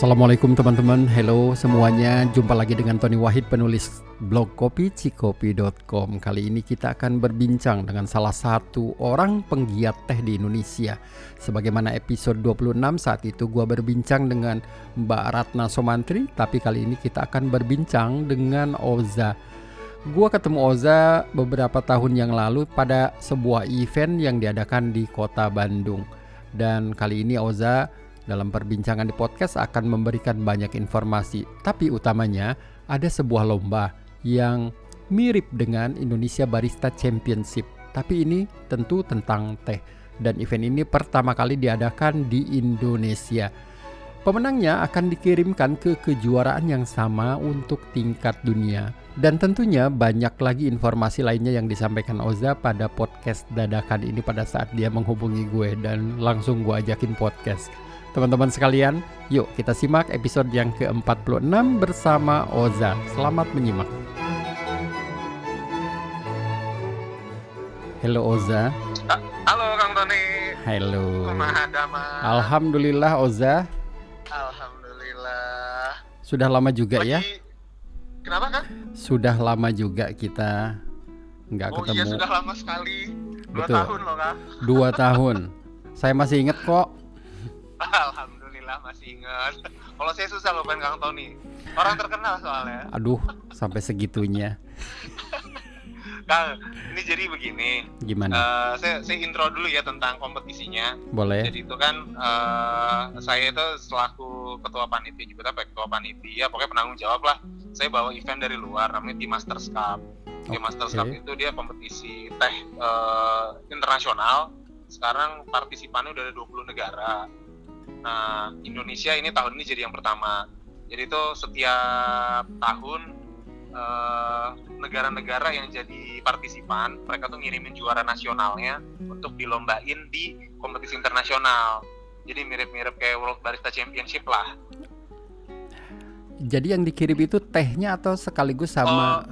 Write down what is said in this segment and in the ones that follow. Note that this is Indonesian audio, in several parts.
Assalamualaikum teman-teman, hello semuanya. Jumpa lagi dengan Tony Wahid penulis blog kopi cikopi.com Kali ini kita akan berbincang dengan salah satu orang penggiat teh di Indonesia. Sebagaimana episode 26 saat itu gua berbincang dengan Mbak Ratna Somantri Tapi kali ini kita akan berbincang dengan Oza. Gua ketemu Oza beberapa tahun yang lalu pada sebuah event yang diadakan di kota Bandung. Dan kali ini Oza dalam perbincangan di podcast akan memberikan banyak informasi, tapi utamanya ada sebuah lomba yang mirip dengan Indonesia Barista Championship, tapi ini tentu tentang teh. Dan event ini pertama kali diadakan di Indonesia. Pemenangnya akan dikirimkan ke kejuaraan yang sama untuk tingkat dunia. Dan tentunya banyak lagi informasi lainnya yang disampaikan Oza pada podcast dadakan ini pada saat dia menghubungi gue dan langsung gue ajakin podcast. Teman-teman sekalian, yuk kita simak episode yang ke-46 bersama Oza. Selamat menyimak. Halo Oza. Halo Kang Tony. Halo. Alhamdulillah Oza. Alhamdulillah. Sudah lama juga Lagi... ya? Kenapa Kang? Sudah lama juga kita nggak Oh ketemu. iya sudah lama sekali. Dua Betul. tahun loh Kang. Dua tahun. Saya masih inget kok. Alhamdulillah masih ingat. Kalau saya susah loh Kang Tony. Orang terkenal soalnya. Aduh, sampai segitunya. Kang, ini jadi begini. Gimana? Eh, saya, saya intro dulu ya tentang kompetisinya. Boleh? Jadi itu kan eh, saya itu selaku ketua panitia juga ya, ketua panitia, pokoknya penanggung jawab lah. Saya bawa event dari luar namanya Team Masters Cup. Team Masters Cup itu dia kompetisi teh eh, internasional. Sekarang partisipannya udah ada 20 negara. Nah, Indonesia ini tahun ini jadi yang pertama. Jadi itu setiap tahun eh, negara-negara yang jadi partisipan, mereka tuh ngirimin juara nasionalnya untuk dilombain di kompetisi internasional. Jadi mirip-mirip kayak World Barista Championship lah. Jadi yang dikirim itu tehnya atau sekaligus sama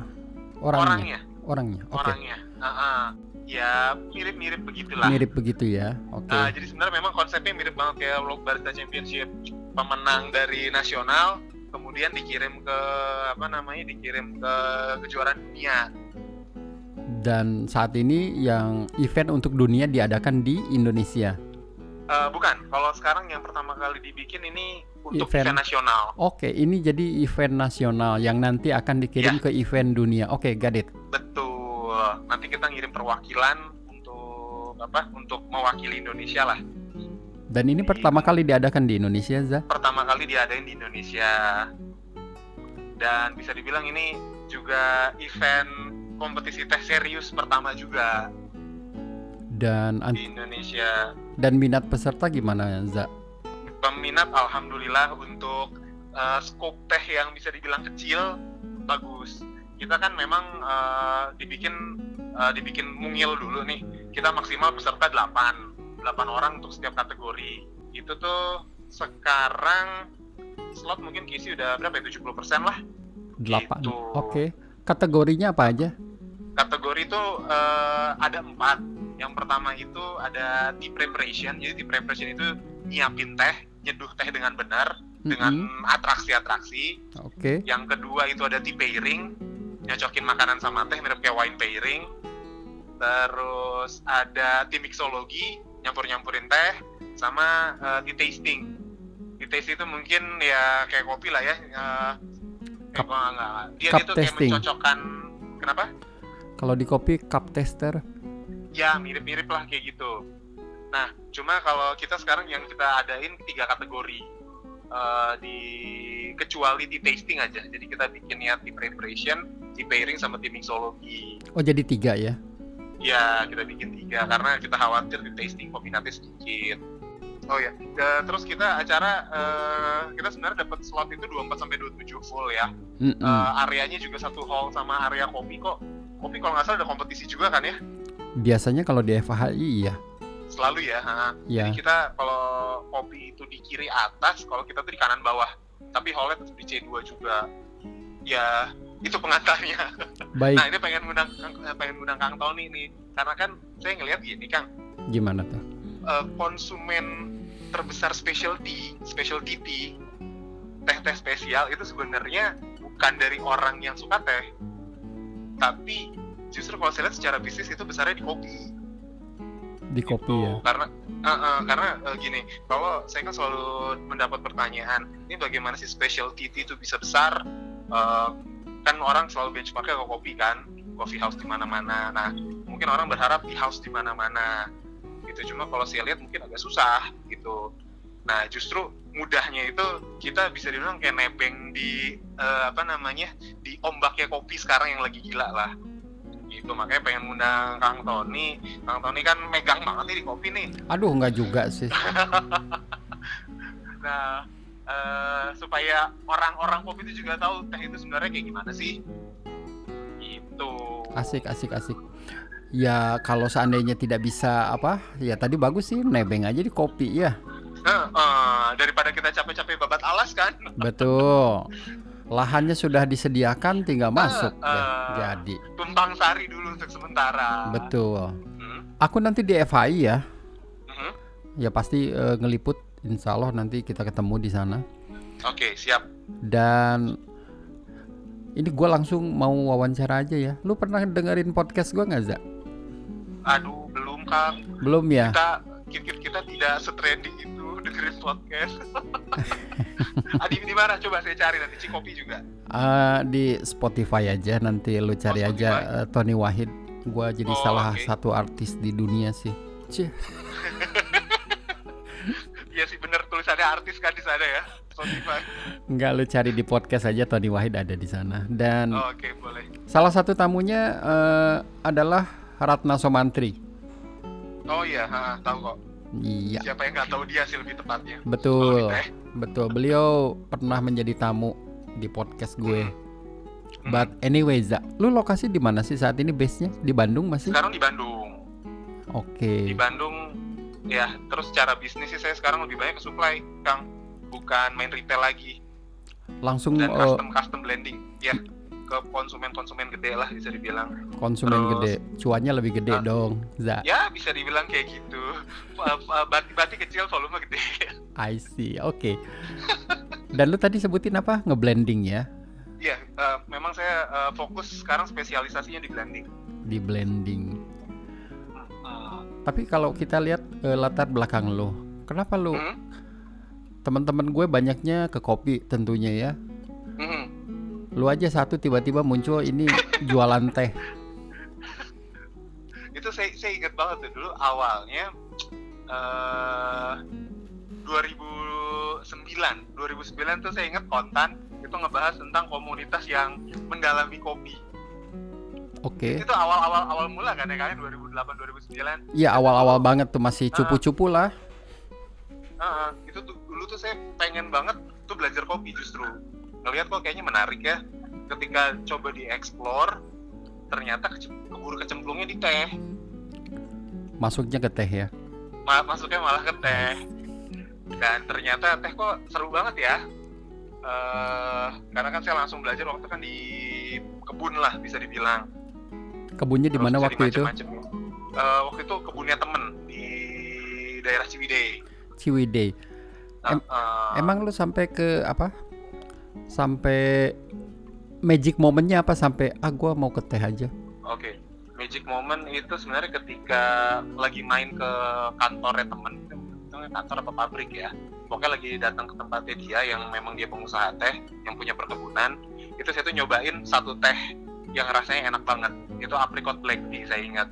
orangnya? Orangnya, Orangnya. Oke. orangnya. Ah-ah. Ya mirip-mirip begitulah. Mirip begitu ya. Oke. Nah, jadi sebenarnya memang konsepnya mirip banget kayak World Barista Championship. Pemenang dari nasional kemudian dikirim ke apa namanya? dikirim ke kejuaraan dunia. Dan saat ini yang event untuk dunia diadakan di Indonesia. Eh, bukan, kalau sekarang yang pertama kali dibikin ini untuk Event. event, nasional. Oke, ini jadi event nasional yang nanti akan dikirim Ya. ke event dunia. Oke, got it. Betul. Nanti kita ngirim perwakilan untuk apa? Untuk mewakili Indonesia lah. Dan ini pertama kali diadakan di Indonesia, Za. Pertama kali diadain di Indonesia. Dan bisa dibilang ini juga event kompetisi teh serius pertama juga Dan an- di Indonesia. dan minat peserta gimana, Za? Peminat alhamdulillah untuk uh, scope teh yang bisa dibilang kecil bagus. Kita kan memang uh, dibikin uh, dibikin mungil dulu nih. Kita maksimal peserta 8 8 orang untuk setiap kategori. Itu tuh sekarang slot mungkin keisi udah berapa ya 70% lah. 8. Gitu. Oke. Kategorinya apa aja? Kategori itu eh, ada empat. Yang pertama itu ada tea preparation. Jadi tea preparation itu nyiapin teh, nyeduh teh dengan benar dengan atraksi-atraksi. Oke. Yang kedua itu ada tea pairing, nyocokin makanan sama teh mirip kayak wine pairing. Terus ada tea mixology, nyampur-nyampurin teh sama eh, tea tasting. Tea tasting itu mungkin ya kayak kopi lah ya. eh, Cup- eh, gua nggak- dia cup itu kayak tasting. mencocokkan kenapa? Kalau di kopi cup tester. Ya mirip-mirip lah kayak gitu. Nah, cuma kalau kita sekarang yang kita adain tiga kategori eh, di kecuali di tasting aja. Jadi kita bikin ya di preparation, di pairing sama di mixology. Oh, jadi tiga ya. Ya kita bikin tiga karena kita khawatir di tasting peminatnya sedikit. Oh ya, Da- terus kita acara eh, kita sebenarnya dapat slot itu 24 sampai 27 full ya. Mm-mm. Eh, areanya juga satu hall sama area kopi kok. Kopi kalau nggak salah ada kompetisi juga kan ya? Biasanya kalau di FHI iya. Selalu ya. ha. Ya. Jadi kita kalau kopi itu di kiri atas, kalau kita tuh di kanan bawah. Tapi hallnya tetap di C2 juga. Ya, itu pengantarnya. Baik. Nah, ini pengen undang pengen undang Kang Tony nih. Karena kan saya ngelihat gini, Kang. Gimana tuh? eh, konsumen terbesar specialty, specialty tea teh-teh spesial itu sebenarnya bukan dari orang yang suka teh tapi justru kalau saya lihat secara bisnis itu besarnya di kopi di kopi Gitu. ya. Karena uh, uh, karena uh, gini kalau saya kan selalu mendapat pertanyaan ini bagaimana sih specialty tea itu bisa besar? Uh, kan orang selalu benchmarknya ke kopi kan coffee house di mana-mana. Nah mungkin orang berharap di house di mana-mana. Gitu cuma kalau saya lihat mungkin agak susah gitu. Nah justru mudahnya itu kita bisa dibilang kayak nebeng di uh, apa namanya di ombaknya kopi sekarang yang lagi gila lah gitu makanya pengen ngundang Kang Tony. Kang Tony kan megang banget nih di kopi nih. Aduh nggak juga sih. Nah eh, supaya orang-orang kopi itu juga tahu teh itu sebenarnya kayak gimana sih? Gitu. Asik asik asik. Ya kalau seandainya tidak bisa apa? Ya tadi bagus sih nebeng aja di kopi ya. Eh, eh, daripada kita capek-capek babat alas kan? Betul lahannya sudah disediakan tinggal masuk. Eh. deh jadi. Tumpang sari dulu untuk sementara. Betul. Hmm, aku nanti di FHI ya. Mhm. ya pasti eh, ngeliput. Insya Allah nanti kita ketemu di sana. Oke siap. Dan ini gue langsung mau wawancara aja ya. Lu pernah dengerin podcast gue nggak Za? aduh belum Kang. Belum ya? Kita kita, kita tidak setrending itu dengerin podcast Adi di mana? Coba saya cari nanti Cikopi juga. Eh, di Spotify aja nanti lu cari Oh, aja Spotify. eh, Tony Wahid. Gua jadi Oh, salah oke. satu artis di dunia sih. Cih, Iya sih bener tulisannya artis kan di sana ya Spotify. Nggak lu cari di podcast aja Tony Wahid ada di sana. Dan Oh, oke boleh. salah satu tamunya eh, adalah Ratna Somantri. Oh iya ha, tahu kok iya. Siapa yang nggak tahu dia sih lebih tepatnya. Betul. Kalau di teh. betul. Beliau pernah menjadi tamu di podcast gue. Hmm. but anyway Za lu lokasi di mana sih saat ini? Base nya di Bandung masih sekarang di Bandung. Oke. Di Bandung ya terus secara bisnis sih saya sekarang lebih banyak ke supply Kang. Bukan main retail lagi. Langsung dan eh, custom custom blending ya ke konsumen-konsumen gede lah bisa dibilang. Konsumen terus- gede. Cuannya lebih gede Ah. dong Za. Ya bisa dibilang kayak gitu. Bati-bati kecil volume gede. I see oke. Dan lu tadi sebutin apa? Ngeblending ya? Iya, eh, memang saya eh, fokus sekarang spesialisasinya di blending. di blending. Tapi kalau kita lihat eh, latar belakang lo kenapa lu Hmm? teman-teman gue banyaknya ke kopi tentunya ya? Hmm. Lu aja satu tiba-tiba muncul ini jualan teh. Itu saya, saya ingat banget tuh dulu awalnya eh 2009, 2009 tuh saya ingat kontan itu ngebahas tentang komunitas yang mendalami kopi. oke. Itu awal-awal awal mula kan ya kalian 2008 2009. Iya awal-awal banget tuh masih cupu-cupu lah. Heeh, itu tuh dulu tuh saya pengen banget tuh belajar kopi justru ngelihat kok kayaknya menarik ya. Ketika coba dieksplor ternyata keburu kecemplungnya di teh. Masuknya ke teh ya? Ma- masuknya malah ke teh. Dan ternyata teh kok seru banget ya. Eh karena kan saya langsung belajar waktu kan di kebun lah bisa dibilang. Kebunnya di mana waktu itu. Eh, waktu itu kebunnya temen di daerah Ciwidey. Ciwidey. Em- eh, emang lu sampai ke apa sampai magic momennya apa sampai ah gua mau ke teh aja Oke, magic moment itu sebenarnya ketika lagi main ke kantornya temen, itu kantor apa pabrik ya. Pokoknya lagi datang ke tempatnya dia yang memang dia pengusaha teh, yang punya perkebunan. Itu saya tuh nyobain satu teh yang rasanya enak banget. Itu apricot black tea saya ingat.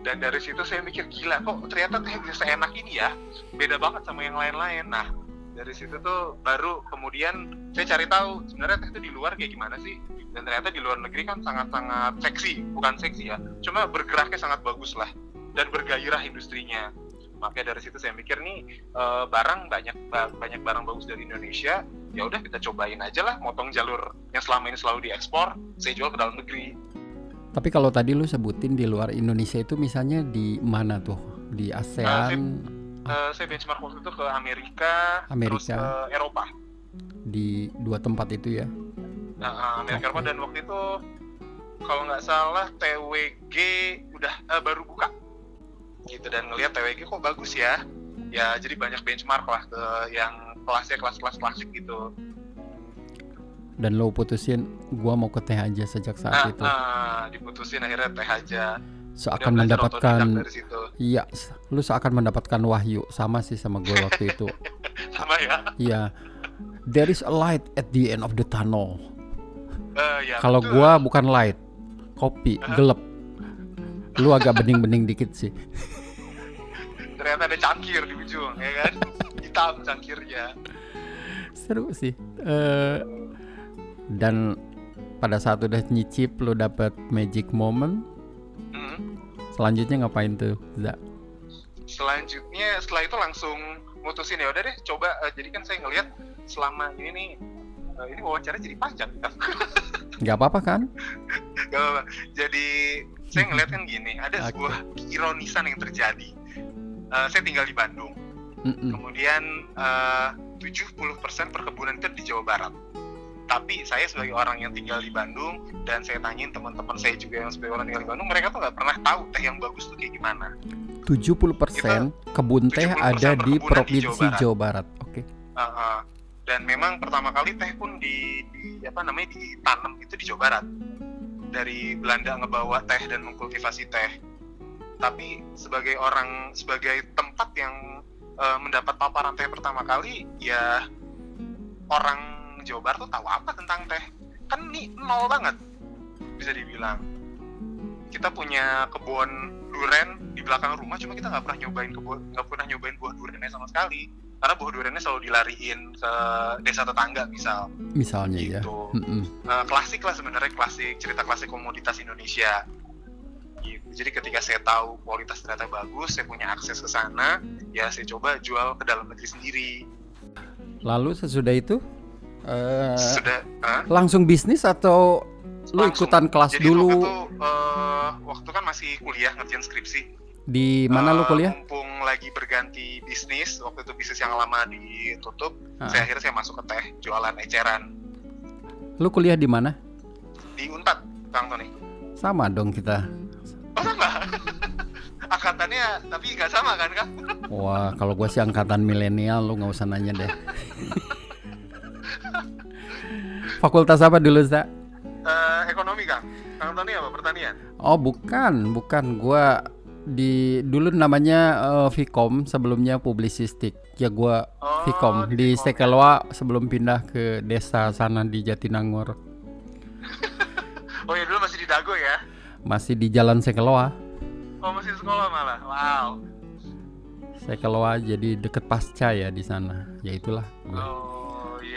Dan dari situ saya mikir gila kok ternyata teh bisa enak ini ya. Beda banget sama yang lain-lain. Nah, dari situ tuh baru kemudian saya cari tahu sebenarnya teh itu di luar kayak gimana sih? Dan ternyata di luar negeri kan sangat-sangat seksi bukan seksi ya cuma bergeraknya sangat bagus lah dan bergairah industrinya. Makanya dari situ saya mikir nih eh, barang banyak ba- banyak barang bagus dari Indonesia ya udah kita cobain aja lah motong jalur yang selama ini selalu diekspor saya jual ke dalam negeri. Tapi kalau tadi lu sebutin di luar Indonesia itu misalnya di mana tuh? Di ASEAN Eh, saya benchmark waktu itu ke Amerika, terus Amerika. ke Eropa. Di dua tempat itu ya? Nah, eh, Amerika. Eropa dan waktu itu kalau nggak salah TWG udah eh, baru buka. Gitu dan ngelihat TWG kok bagus ya. Ya jadi banyak benchmark lah ke yang kelasnya kelas-kelas klasik gitu. Dan lo putusin gua mau ke teh aja sejak saat nah, itu. nah, diputusin akhirnya teh aja seakan Udah mendapatkan iya lu seakan mendapatkan wahyu. Sama sih sama gue waktu itu. Sama ya? Iya. There is a light at the end of the tunnel. Eh, ya kalau gua bukan light kopi gelap. Lu agak bening-bening dikit sih. Ternyata ada cangkir di ujung ya kan? Hitam cangkirnya. Seru sih. Eh, dan pada saat udah nyicip lu dapet magic moment. Selanjutnya ngapain tuh Za? selanjutnya setelah itu langsung mutusin ya udah deh coba eh, jadi kan saya ngelihat selama ini nih eh, ini wawancara jadi panjang nggak apa-apa kan Gak apa-apa. Jadi saya ngeliat kan gini, ada Oke. sebuah ironisan yang terjadi. Eh, saya tinggal di Bandung, Mm-mm. kemudian eh, 70% perkebunan itu di Jawa Barat. Tapi saya sebagai orang yang tinggal di Bandung dan saya tanyain teman-teman saya juga yang sebagai orang tinggal di Bandung, mereka tuh nggak pernah tahu teh yang bagus tuh kayak gimana. 70% kebun teh 70% ada di provinsi Jawa Jawa Barat. Oke. Uh, uh. Dan memang pertama kali teh pun di, di apa namanya ditanam itu di Jawa Barat. Dari Belanda ngebawa teh dan mengkultivasi teh. Tapi sebagai orang sebagai tempat yang uh, mendapat paparan teh pertama kali, ya orang Jawa Barat tuh tahu apa tentang teh? Kan ini nol banget bisa dibilang. Kita punya kebun duren di belakang rumah, cuma kita nggak pernah nyobain kebun nggak pernah nyobain buah durennya sama sekali karena buah duriannya selalu dilariin ke desa tetangga misal Misalnya ya. gitu Mm-mm. Eh, klasik lah sebenarnya klasik cerita klasik komoditas Indonesia gitu jadi ketika saya tahu kualitas ternyata bagus saya punya akses ke sana ya saya coba jual ke dalam negeri sendiri Lalu sesudah itu eh, sudah Hah? langsung bisnis atau lu Langsung. ikutan kelas jadi dulu waktu itu eh, waktu kan masih kuliah ngerjain skripsi di mana lu Eh, kuliah? mumpung lagi berganti bisnis waktu itu bisnis yang lama ditutup Ah. saya akhirnya saya masuk ke teh jualan eceran Lu kuliah di mana? di Unpad Kang Tony Sama dong kita. Oh sama. Angkatannya tapi nggak sama kan kak? Wah, kalau gua sih angkatan milenial, lu nggak usah nanya deh. Fakultas apa dulu, Za? Eh, ekonomi kang. Kang Tony apa? Pertanian. Oh, bukan, bukan. Gua di dulu namanya eh, Vkom, sebelumnya publisistik. Ya gua Oh, Vkom di Vkom. Sekelwa sebelum pindah ke desa sana di Jatinangor. Oh ya dulu masih di Dago ya? Masih di Jalan Sekelwa. Oh masih di sekolah malah. Wow. Sekelwa jadi deket pasca ya di sana. Ya itulah. gua. Oh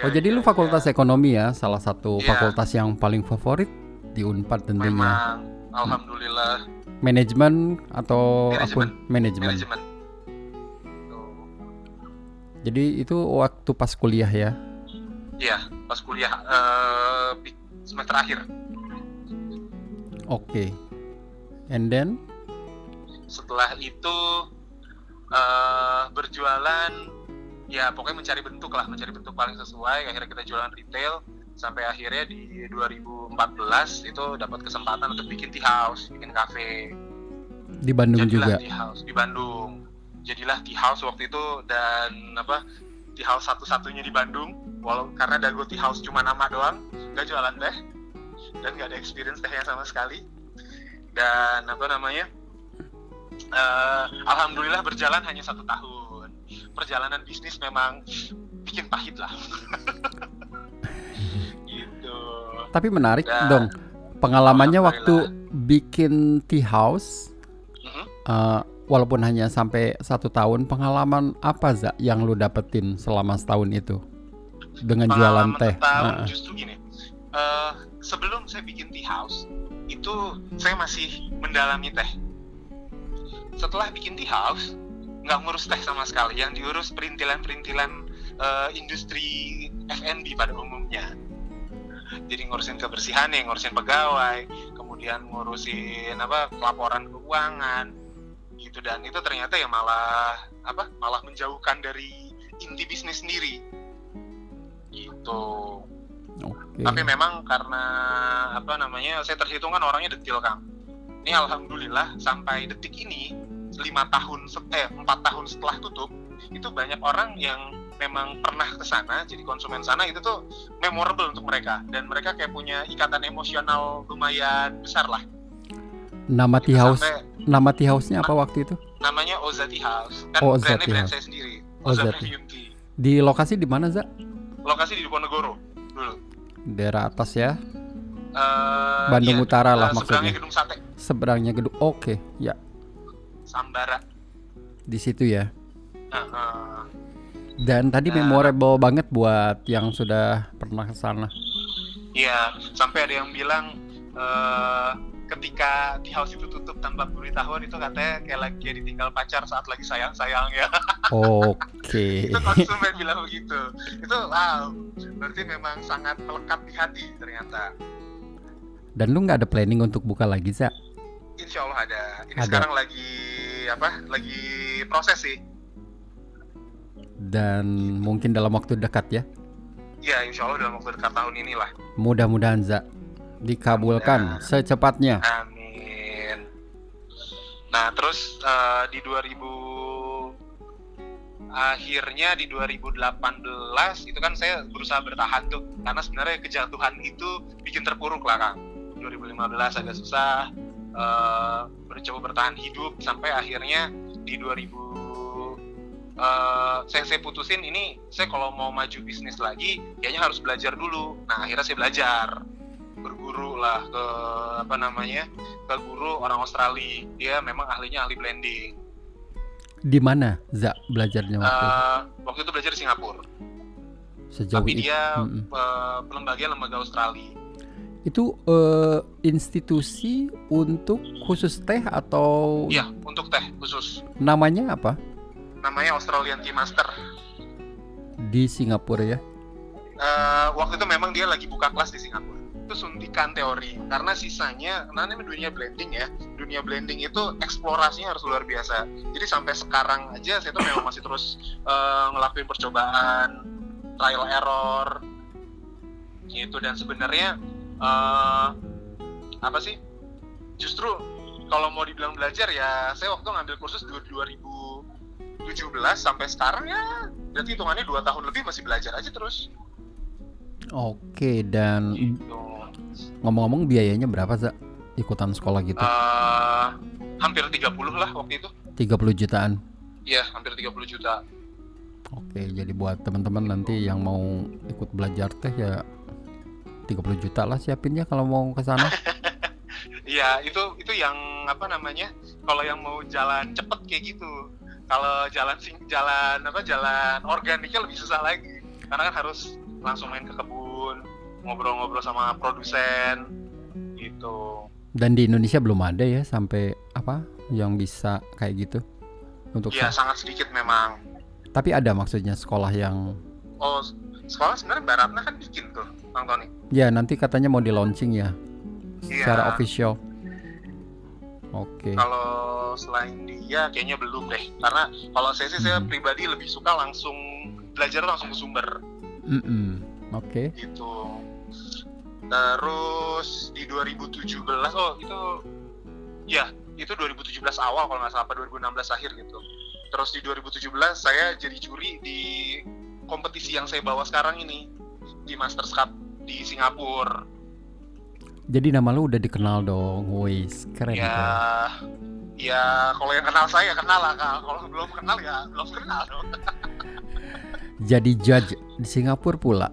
iya. Oh, jadi iya, lu fakultas iya. ekonomi ya, salah satu Iya. fakultas yang paling favorit di Unpad tentunya. Memang. Alhamdulillah. Manajemen atau Manajemen. akun manajemen. Manajemen. Tuh. Jadi itu waktu pas kuliah ya. Iya pas kuliah di semester akhir. Oke. And then Setelah itu eh berjualan ya pokoknya mencari bentuk lah mencari bentuk paling sesuai. Akhirnya kita jualan retail sampai akhirnya di 2014 itu dapat kesempatan untuk bikin tea house bikin cafe di Bandung juga. jadilah tea house di Bandung. Jadilah tea house waktu itu dan apa tea house satu-satunya di Bandung. Walau karena Dago tea house cuma nama doang nggak jualan teh. Dan nggak ada experience tehnya sama sekali. Dan apa namanya eh, alhamdulillah berjalan hanya satu tahun perjalanan bisnis memang bikin pahit lah gitu Tapi menarik Dan- dong. Pengalamannya waktu bikin tea house eh, walaupun hanya sampai satu tahun, pengalaman apa za yang lu dapetin selama setahun itu dengan jualan pengalaman teh? setahun Heeh. justru gini eh, sebelum saya bikin tea house itu saya masih mendalami teh setelah bikin tea house nggak ngurus teh sama sekali yang diurus perintilan-perintilan eh, industri F&B pada umumnya. Jadi ngurusin kebersihannya ngurusin pegawai kemudian ngurusin apa laporan keuangan gitu. Dan itu ternyata ya malah apa malah menjauhkan dari inti bisnis sendiri. Gitu. Oke. tapi memang karena apa namanya saya terhitung kan orangnya detil kang. Ini alhamdulillah sampai detik ini lima tahun eh empat tahun setelah tutup itu banyak orang yang memang pernah ke sana jadi konsumen sana itu tuh memorable untuk mereka dan mereka kayak punya ikatan emosional lumayan besar lah Nama tea house, sampai nama tea house-nya apa waktu itu? namanya Ozati House kan Oh, brandnya brand House. saya sendiri Ozati. Oza Premium Tea Di lokasi di mana, Za? lokasi di Diponegoro dulu Daerah atas ya, Eh, Bandung iya, Utara lah eh, seberangnya maksudnya. gedung sate Seberangnya gedung. Oke, ya, Sambara di situ ya. Nah, eh, Dan tadi Nah. memorable banget buat yang sudah pernah ke sana. Iya, sampai ada yang bilang eh ketika di house itu tutup tanpa pemberitahuan itu katanya kayak lagi ditinggal pacar saat lagi sayang sayangnya. Oke. itu konsumen bilang begitu. Itu wow, berarti memang sangat melekat di hati ternyata. Dan lu nggak ada planning untuk buka lagi, Za? Insya Allah ada. Ini Ada. sekarang lagi apa? Lagi proses sih. Dan mungkin dalam waktu dekat ya. Ya, insya Allah dalam waktu dekat tahun inilah. Mudah-mudahan, Za, dikabulkan Mudah. secepatnya. Amin. Nah, terus eh, di 2000 akhirnya di 2018 itu kan saya berusaha bertahan tuh karena sebenarnya kejatuhan itu bikin terpuruk lah Kang. 2015 agak susah mencoba bertahan hidup sampai akhirnya di 2000 eh, saya saya putusin ini saya kalau mau maju bisnis lagi kayaknya harus belajar dulu. Nah, akhirnya saya belajar berguru lah ke apa namanya ke guru orang Australia dia memang ahlinya ahli blending Di mana, Za, belajarnya waktu itu? Eh, waktu itu belajar di Singapura Sejauh tapi itu. dia Mm-mm. eh, lembaga lembaga Australia Itu eh, institusi untuk khusus teh atau iya untuk teh khusus. namanya apa? namanya Australian Tea Master. Di Singapura ya. Eh, waktu itu memang dia lagi buka kelas di Singapura. Itu suntikan teori. Karena sisanya karena ini dunia blending ya. Dunia blending itu eksplorasinya harus luar biasa. Jadi sampai sekarang aja saya tuh memang masih terus eh, ngelakuin percobaan trial error gitu. Dan sebenarnya eh, apa sih justru kalau mau dibilang belajar ya saya waktu ngambil kursus du- 2017 sampai sekarang ya berarti hitungannya dua tahun lebih masih belajar aja terus Oke, dan gitu ngomong-ngomong biayanya berapa, Za? Ikutan sekolah gitu. Eh, hampir 30 lah waktu itu 30 jutaan. iya hampir 30 juta Oke, jadi buat teman-teman nanti yang mau ikut belajar teh ya 30 juta lah siapinnya kalau mau ke sana. iya itu itu yang apa namanya kalau yang mau jalan cepet kayak gitu. Kalau jalan sing jalan apa jalan organiknya lebih susah lagi. Karena kan harus langsung main ke kebun ngobrol-ngobrol sama produsen gitu. Dan di Indonesia belum ada ya sampai apa yang bisa kayak gitu? Untuk Iya sa- sangat sedikit memang. Tapi ada maksudnya sekolah yang oh sekolah sebenarnya Baratna kan bikin tuh Bang Tony ya nanti katanya mau di launching ya Iya. secara official. Oke. kalau selain dia kayaknya belum deh karena kalau saya sih saya Hmm. pribadi lebih suka langsung belajar langsung ke sumber Mm-mm. Oke. gitu terus di 2017 oh itu ya itu 2017 awal kalau nggak salah apa 2016 akhir gitu terus di 2017 saya jadi juri di kompetisi yang saya bawa sekarang ini di Masters Cup di Singapura Jadi nama lu udah dikenal dong. Wis, keren. ya keren. ya kalau yang kenal saya kenal lah Kak. kalau belum kenal ya belum kenal dong Jadi judge di Singapura pula.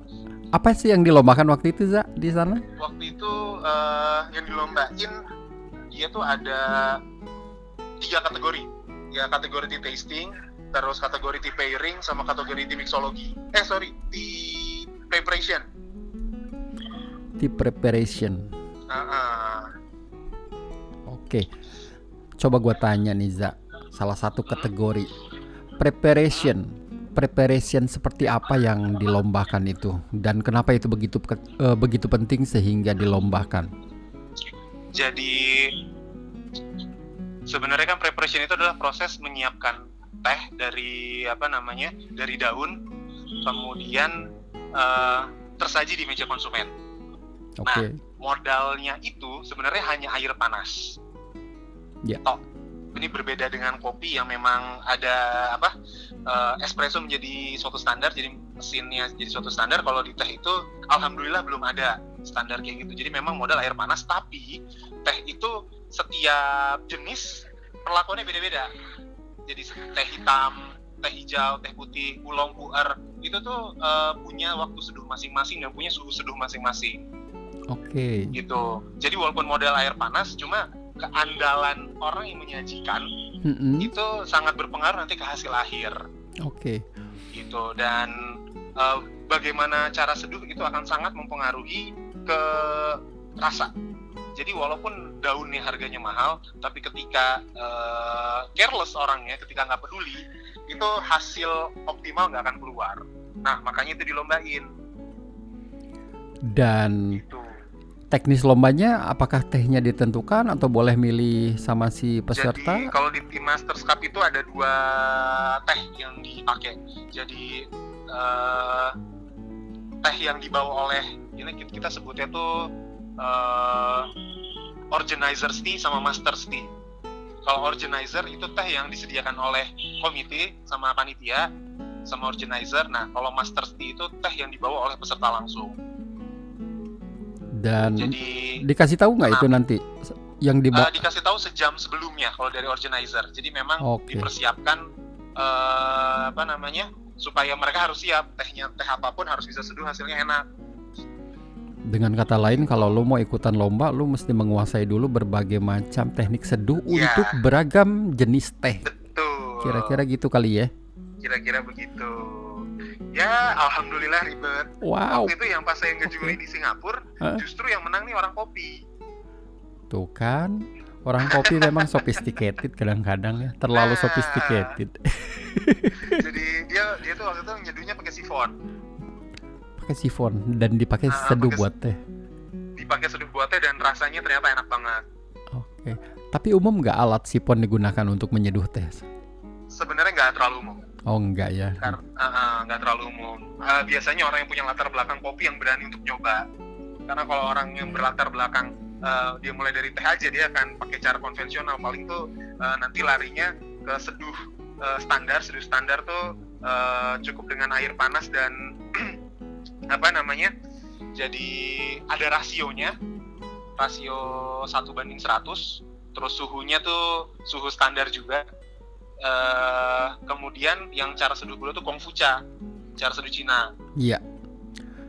Apa sih yang dilombakan waktu itu, Za, di sana? waktu itu eh, yang dilombain dia tuh ada tiga kategori ya kategori tea tasting terus kategori tea pairing sama kategori tea mixology eh sorry tea preparation Di preparation. Ah, ah. Oke. Coba gua tanya nih, Za. Salah satu kategori preparation. Preparation seperti apa yang dilombakan itu dan kenapa itu begitu eh, begitu penting sehingga dilombakan? jadi sebenarnya kan preparation itu adalah proses menyiapkan teh dari apa namanya dari daun kemudian eh, tersaji di meja konsumen Oke. modalnya itu sebenarnya hanya air panas. Ya. Tok. ini berbeda dengan kopi yang memang ada apa uh, espresso menjadi suatu standar jadi mesinnya jadi suatu standar kalau di teh itu alhamdulillah belum ada standar kayak gitu jadi memang modal air panas tapi teh itu setiap jenis perlakuannya beda-beda jadi teh hitam teh hijau teh putih ulong puer itu tuh uh, punya waktu seduh masing-masing dan punya suhu seduh masing-masing oke okay. gitu jadi walaupun model air panas cuma keandalan orang yang menyajikan mm-hmm. itu sangat berpengaruh nanti ke hasil akhir. Oke. Okay. Gitu dan uh, bagaimana cara seduh itu akan sangat mempengaruhi ke rasa. Jadi walaupun daunnya harganya mahal, tapi ketika uh, careless orangnya, ketika nggak peduli, itu hasil optimal nggak akan keluar. Nah makanya itu dilombain. Dan gitu teknis lombanya apakah tehnya ditentukan atau boleh milih sama si peserta? Jadi kalau di tim Masters Cup itu ada dua teh yang dipakai. Jadi uh, teh yang dibawa oleh ini kita sebutnya tuh uh, organizer tea sama master tea. Kalau organizer itu teh yang disediakan oleh komite sama panitia sama organizer. Nah, kalau master tea itu teh yang dibawa oleh peserta langsung. Dan Jadi, dikasih tahu nggak itu nanti yang di uh, dikasih tahu sejam sebelumnya kalau dari organizer. Jadi memang okay. dipersiapkan uh, apa namanya supaya mereka harus siap tehnya teh apa pun harus bisa seduh hasilnya enak. Dengan kata lain, kalau lo mau ikutan lomba, lo mesti menguasai dulu berbagai macam teknik seduh ya. untuk beragam jenis teh. Betul. Kira-kira gitu kali ya? Kira-kira begitu. Ya, alhamdulillah ribet. Wow. Waktu itu yang pas saya ngejuri di Singapura, huh? justru yang menang nih orang kopi. Tuh kan, orang kopi memang sophisticated kadang-kadang ya, terlalu nah, sophisticated. jadi dia dia tuh waktu itu nyeduhnya pakai sifon. Pakai sifon dan dipakai nah, seduh buat teh. Dipakai seduh buat teh dan rasanya ternyata enak banget. Oke. Okay. Tapi umum nggak alat sifon digunakan untuk menyeduh teh? Sebenarnya nggak terlalu umum Oh enggak ya? Karena uh, enggak terlalu umum. Uh, biasanya orang yang punya latar belakang kopi yang berani untuk nyoba. Karena kalau orang yang berlatar belakang uh, dia mulai dari teh aja dia akan pakai cara konvensional. Paling tuh uh, nanti larinya ke seduh uh, standar, seduh standar tuh uh, cukup dengan air panas dan apa namanya? Jadi ada rasionya, rasio satu banding 100 terus suhunya tuh suhu standar juga. Uh, kemudian yang cara seduh gula tuh kongfucha cara seduh Cina. Iya.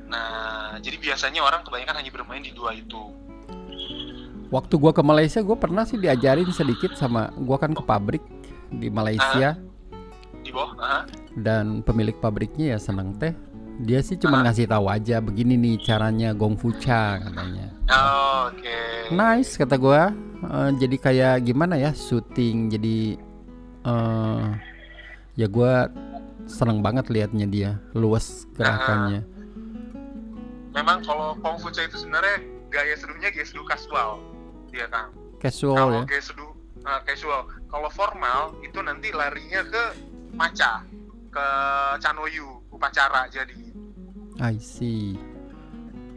Nah jadi biasanya orang kebanyakan hanya bermain di dua itu. Waktu gua ke Malaysia gua pernah sih diajarin sedikit sama gua kan ke pabrik di Malaysia. Uh, di bawah uh. dan pemilik pabriknya ya seneng teh dia sih cuma uh. ngasih tahu aja begini nih caranya gongfucha katanya oh, oke okay. nice kata gua uh, jadi kayak gimana ya syuting jadi uh, ya gue seneng banget liatnya dia luas gerakannya. Nah, memang kalau Kongfucha itu sebenarnya gaya seduhnya gaya seduh casual, dia kan. Casual kalau ya. Gaya seduh uh, casual. Kalau formal itu nanti larinya ke maca, ke chanoyu, upacara jadi. I see.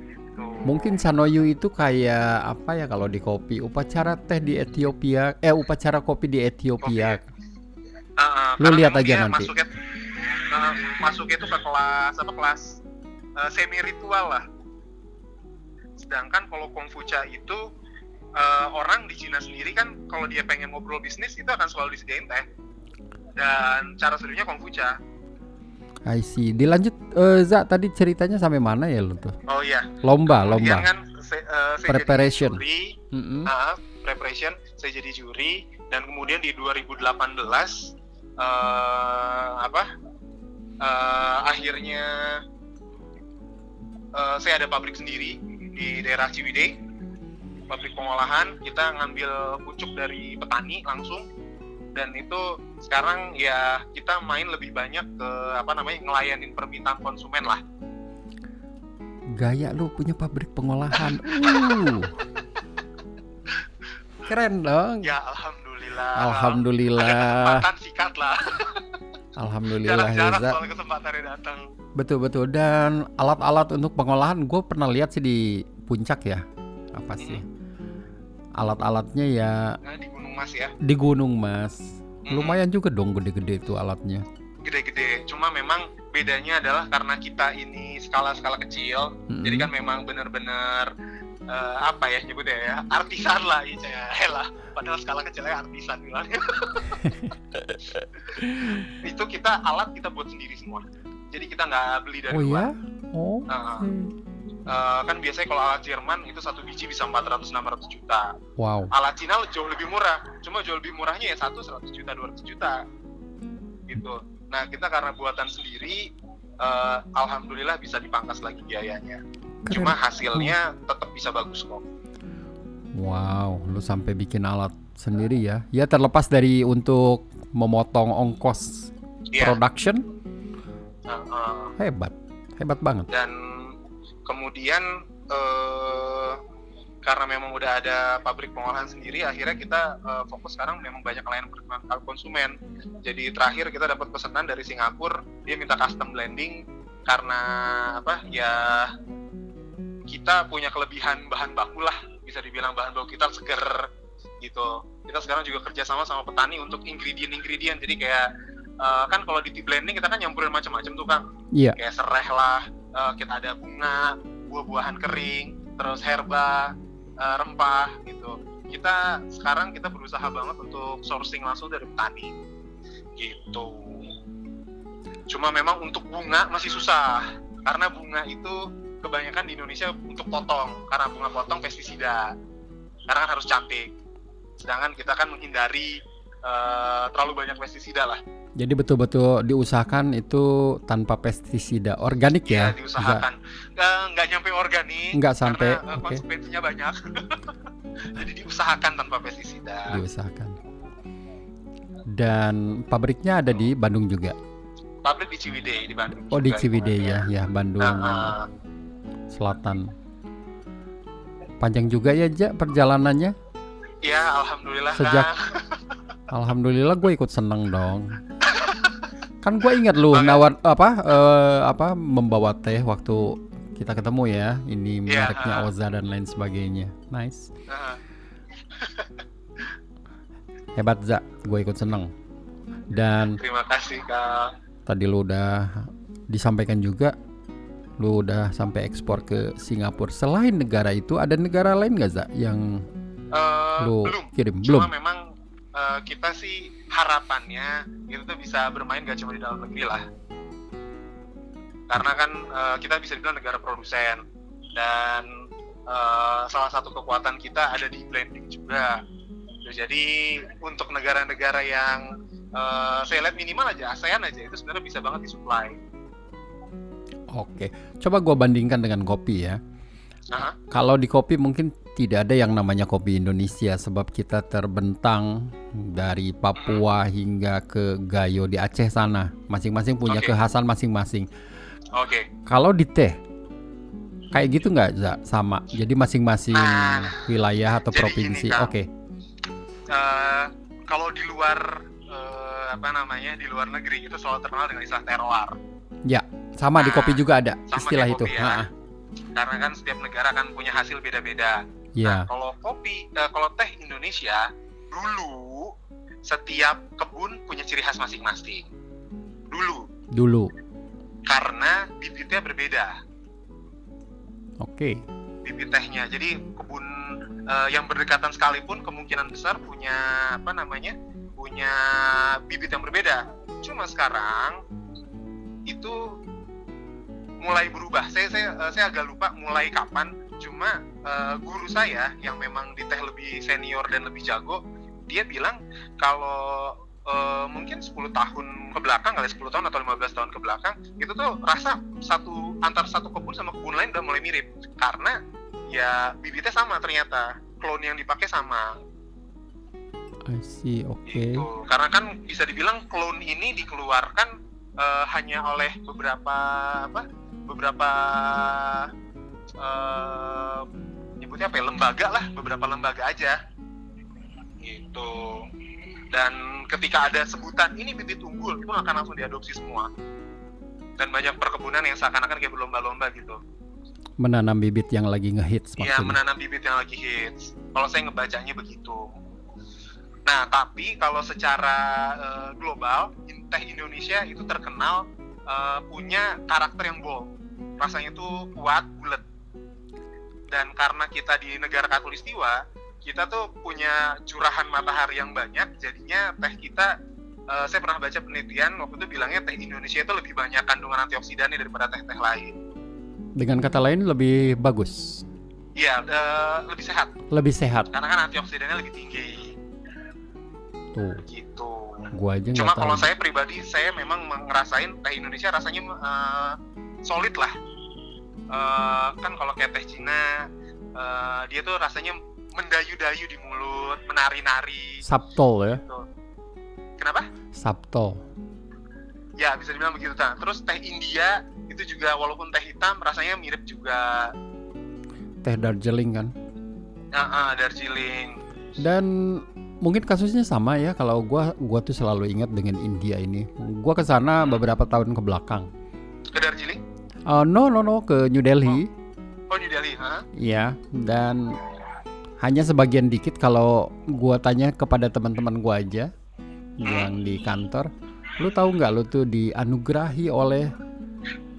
Gitu. Mungkin Sanoyu itu kayak apa ya kalau di kopi upacara teh di Ethiopia eh upacara kopi di Ethiopia. Kopi Uh, Lu lihat aja nanti. Masuknya, uh, masuknya itu ke kelas apa kelas uh, semi ritual lah. Sedangkan kalau Kongfucha itu uh, orang di Cina sendiri kan kalau dia pengen ngobrol bisnis itu akan selalu disediain teh. Dan cara seduhnya Kongfucha. I see. Dilanjut uh, Za tadi ceritanya sampai mana ya lu tuh? Oh iya. Lomba, lomba. Kan, se, uh, preparation. Juri, mm -hmm. uh, preparation. Saya jadi juri dan kemudian di 2018 uh, apa uh, akhirnya uh, saya ada pabrik sendiri di daerah Ciwidey pabrik pengolahan kita ngambil pucuk dari petani langsung dan itu sekarang ya kita main lebih banyak ke apa namanya ngelayanin permintaan konsumen lah gaya lu punya pabrik pengolahan uh. keren dong ya alhamdulillah Alhamdulillah. Alhamdulillah. sikat lah. Alhamdulillah Jarang-jarang soal kesempatannya datang. Betul betul dan alat-alat untuk pengolahan gue pernah lihat sih di puncak ya apa sih? Hmm. Alat-alatnya ya. Nah, di Gunung Mas ya. Di Gunung Mas. Mm-mm. Lumayan juga dong gede-gede itu alatnya. gede-gede. Cuma memang bedanya adalah karena kita ini skala-skala kecil, Mm-mm. jadi kan memang benar-benar eh, apa ya nyebutnya ya artisan lah ya lah. Padahal skala kecilnya artisan bilangnya. itu kita alat kita buat sendiri semua. Jadi kita nggak beli dari Oh luar. ya? Oh. Nah, oke. Eh, kan biasanya kalau alat Jerman itu satu biji bisa 400-600 juta. Wow. Alat Cina jauh lebih murah. Cuma jauh lebih murahnya ya satu 100 juta 200 juta. Gitu. Nah kita karena buatan sendiri, eh, alhamdulillah bisa dipangkas lagi biayanya. Keren. Cuma hasilnya tetap bisa bagus kok. Wow, lu sampai bikin alat sendiri ya? Ya terlepas dari untuk memotong ongkos Iya. production, Nah, eh, hebat, hebat banget. dan kemudian eh, karena memang udah ada pabrik pengolahan sendiri akhirnya kita eh, fokus sekarang memang banyak layanan konsumen. Jadi terakhir kita dapat pesanan dari Singapura dia minta custom blending karena apa ya kita punya kelebihan bahan baku lah bisa dibilang bahan baku kita seger gitu. Kita sekarang juga kerjasama sama petani untuk ingredient-ingredient. Jadi kayak eh, kan kalau di tea blending kita kan nyampurin macam-macam tuh kang. Iya. kayak serai lah eh, kita ada bunga buah-buahan kering terus herba eh, rempah gitu. Kita sekarang kita berusaha banget untuk sourcing langsung dari petani gitu. Cuma memang untuk bunga masih susah karena bunga itu kebanyakan di Indonesia untuk potong karena bunga potong pestisida karena kan harus cantik. Sedangkan kita kan menghindari eh, terlalu banyak pestisida lah Jadi betul-betul diusahakan itu tanpa pestisida, organik ya, ya? diusahakan nggak nggak nyampe organik Nggak sampai, karena eh, konsekuensinya banyak jadi diusahakan tanpa pestisida Diusahakan. Dan pabriknya ada di Bandung juga. pabrik di Ciwidey di Bandung Oh di Ciwidey ya, ya Bandung Nah, eh, Selatan. Panjang juga ya Ja perjalanannya. ya alhamdulillah Sejak-. Alhamdulillah gue ikut seneng dong. Kan gue ingat lu nawar apa eh, apa membawa teh waktu kita ketemu ya. Ini Iya, mereknya ah. Oza dan lain sebagainya. Nice. Hebat Za, gue ikut seneng. Dan terima kasih kang tadi lu udah disampaikan juga lu udah sampai ekspor ke Singapura. Selain negara itu ada negara lain nggak Za yang Eh, lu belum kirim? cuma Belum. memang kita sih harapannya itu tuh bisa bermain gak cuma di dalam negeri lah karena kan eh, kita bisa dibilang negara produsen dan eh, salah satu kekuatan kita ada di blending juga jadi untuk negara-negara yang eh, saya lihat minimal aja ASEAN aja itu sebenarnya bisa banget disuplai Oke. Coba gua bandingkan dengan kopi ya. Aha. Kalau di kopi mungkin tidak ada yang namanya kopi Indonesia sebab kita terbentang dari Papua hingga ke Gayo di Aceh sana. Masing-masing punya Oke. kekhasan masing-masing. oke Kalau di teh kayak gitu nggak Za? sama. Jadi masing-masing Nah, wilayah atau provinsi. gini, Kang. Oke. Eh, kalau di luar eh, apa namanya di luar negeri itu selalu terkenal dengan istilah terroir Sama di Nah, kopi juga ada sama istilah itu. kopi ya. Ha-ha. karena kan setiap negara kan punya hasil beda-beda. Ya. Nah, kalau kopi, eh, kalau teh Indonesia dulu setiap kebun punya ciri khas masing-masing. Dulu Dulu. karena bibitnya berbeda, Oke. bibit tehnya. Jadi kebun eh, yang berdekatan sekalipun kemungkinan besar punya apa namanya? punya bibit yang berbeda. Cuma sekarang itu mulai berubah. Saya saya eh, saya agak lupa mulai kapan. Cuma eh, guru saya yang memang di teh lebih senior dan lebih jago, dia bilang kalau eh, mungkin 10 tahun ke belakang kali 10 tahun atau 15 tahun ke belakang itu tuh rasa satu antar satu kebun sama kebun lain udah mulai mirip karena ya bibitnya sama ternyata klon yang dipakai sama I see. Oke. gitu karena kan bisa dibilang klon ini dikeluarkan eh, hanya oleh beberapa apa beberapa nyebutnya apa ya, lembaga lah beberapa lembaga aja. Gitu. Dan ketika ada sebutan ini bibit unggul itu akan langsung diadopsi semua. Dan banyak perkebunan yang seakan-akan kayak berlomba-lomba gitu. Menanam bibit yang lagi ngehits Iya maksudnya. menanam bibit yang lagi hits. Kalau saya ngebacanya begitu. Nah, tapi kalau secara uh, global, teh Indonesia itu terkenal uh, punya karakter yang bold. Rasanya tuh kuat, bulat. Dan karena kita di negara katulistiwa, kita tuh punya curahan matahari yang banyak, jadinya teh kita uh, saya pernah baca penelitian waktu itu bilangnya teh Indonesia itu lebih banyak kandungan antioksidannya daripada teh-teh lain. Dengan kata lain lebih bagus. Iya, uh, lebih sehat. Lebih sehat. Karena kan antioksidannya lebih tinggi. Tuh. Gitu. Gua aja Cuma kalau saya pribadi saya memang ngerasain teh Indonesia rasanya uh, solid lah. Uh, kan kalau kayak teh Cina uh, dia tuh rasanya mendayu-dayu di mulut, menari-nari. Sabtol ya. Gitu. Kenapa? Sabto. Ya bisa dibilang begitu. Nah, terus teh India itu juga walaupun teh hitam rasanya mirip juga. Teh Darjeeling kan? Uh, uh, Darjeeling. Dan mungkin kasusnya sama ya kalau gua gua tuh selalu ingat dengan India ini. Gua ke sana beberapa tahun ke belakang. Ke Darjeeling? Uh, no no no ke New Delhi. Oh, oh New Delhi, ha? Iya, dan hanya sebagian dikit kalau gua tanya kepada teman-teman gua aja yang di kantor, lu tahu nggak lu tuh dianugerahi oleh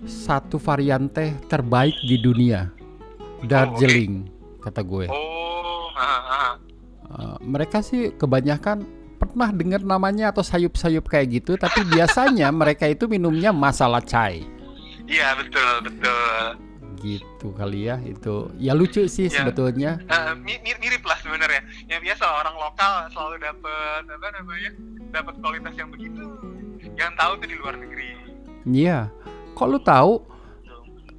satu varian teh terbaik di dunia, Darjeeling, oh, okay. kata gue. Oh, ha, ha. Eh, mereka sih kebanyakan pernah dengar namanya atau sayup-sayup kayak gitu, tapi biasanya mereka itu minumnya masala chai. Iya betul betul. Gitu kali ya itu. Ya lucu sih ya. sebetulnya. Uh, mirip, mirip lah sebenarnya. Yang biasa orang lokal selalu dapat apa namanya dapat kualitas yang begitu. Yang tahu tuh di luar negeri. Iya. Kok lu tahu?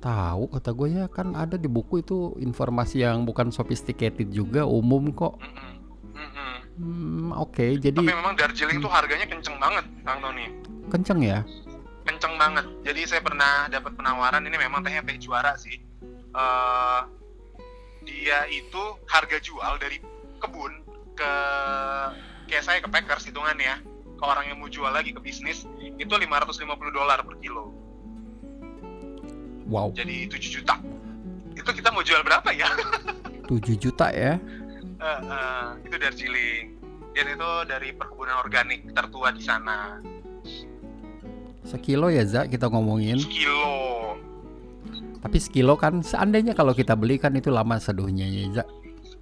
Tahu kata gue ya kan ada di buku itu informasi yang bukan sophisticated juga umum kok. Mm -mm Hmm, oke. Okay, jadi Tapi memang Darjeeling hmm. tuh harganya kenceng banget, Kang Tony. Kenceng ya? Kenceng banget. Jadi saya pernah dapat penawaran ini memang tehnya teh juara sih. Uh, dia itu harga jual dari kebun ke kayak saya ke Packers hitungan ya. Ke orang yang mau jual lagi ke bisnis itu 550 dolar per kilo. Wow. Jadi 7 juta. Itu kita mau jual berapa ya? 7 juta ya? uh, uh, itu Darjeeling dan itu dari perkebunan organik tertua di sana sekilo ya Za kita ngomongin. Sekilo. Tapi sekilo kan seandainya kalau kita beli kan itu lama seduhnya ya Za.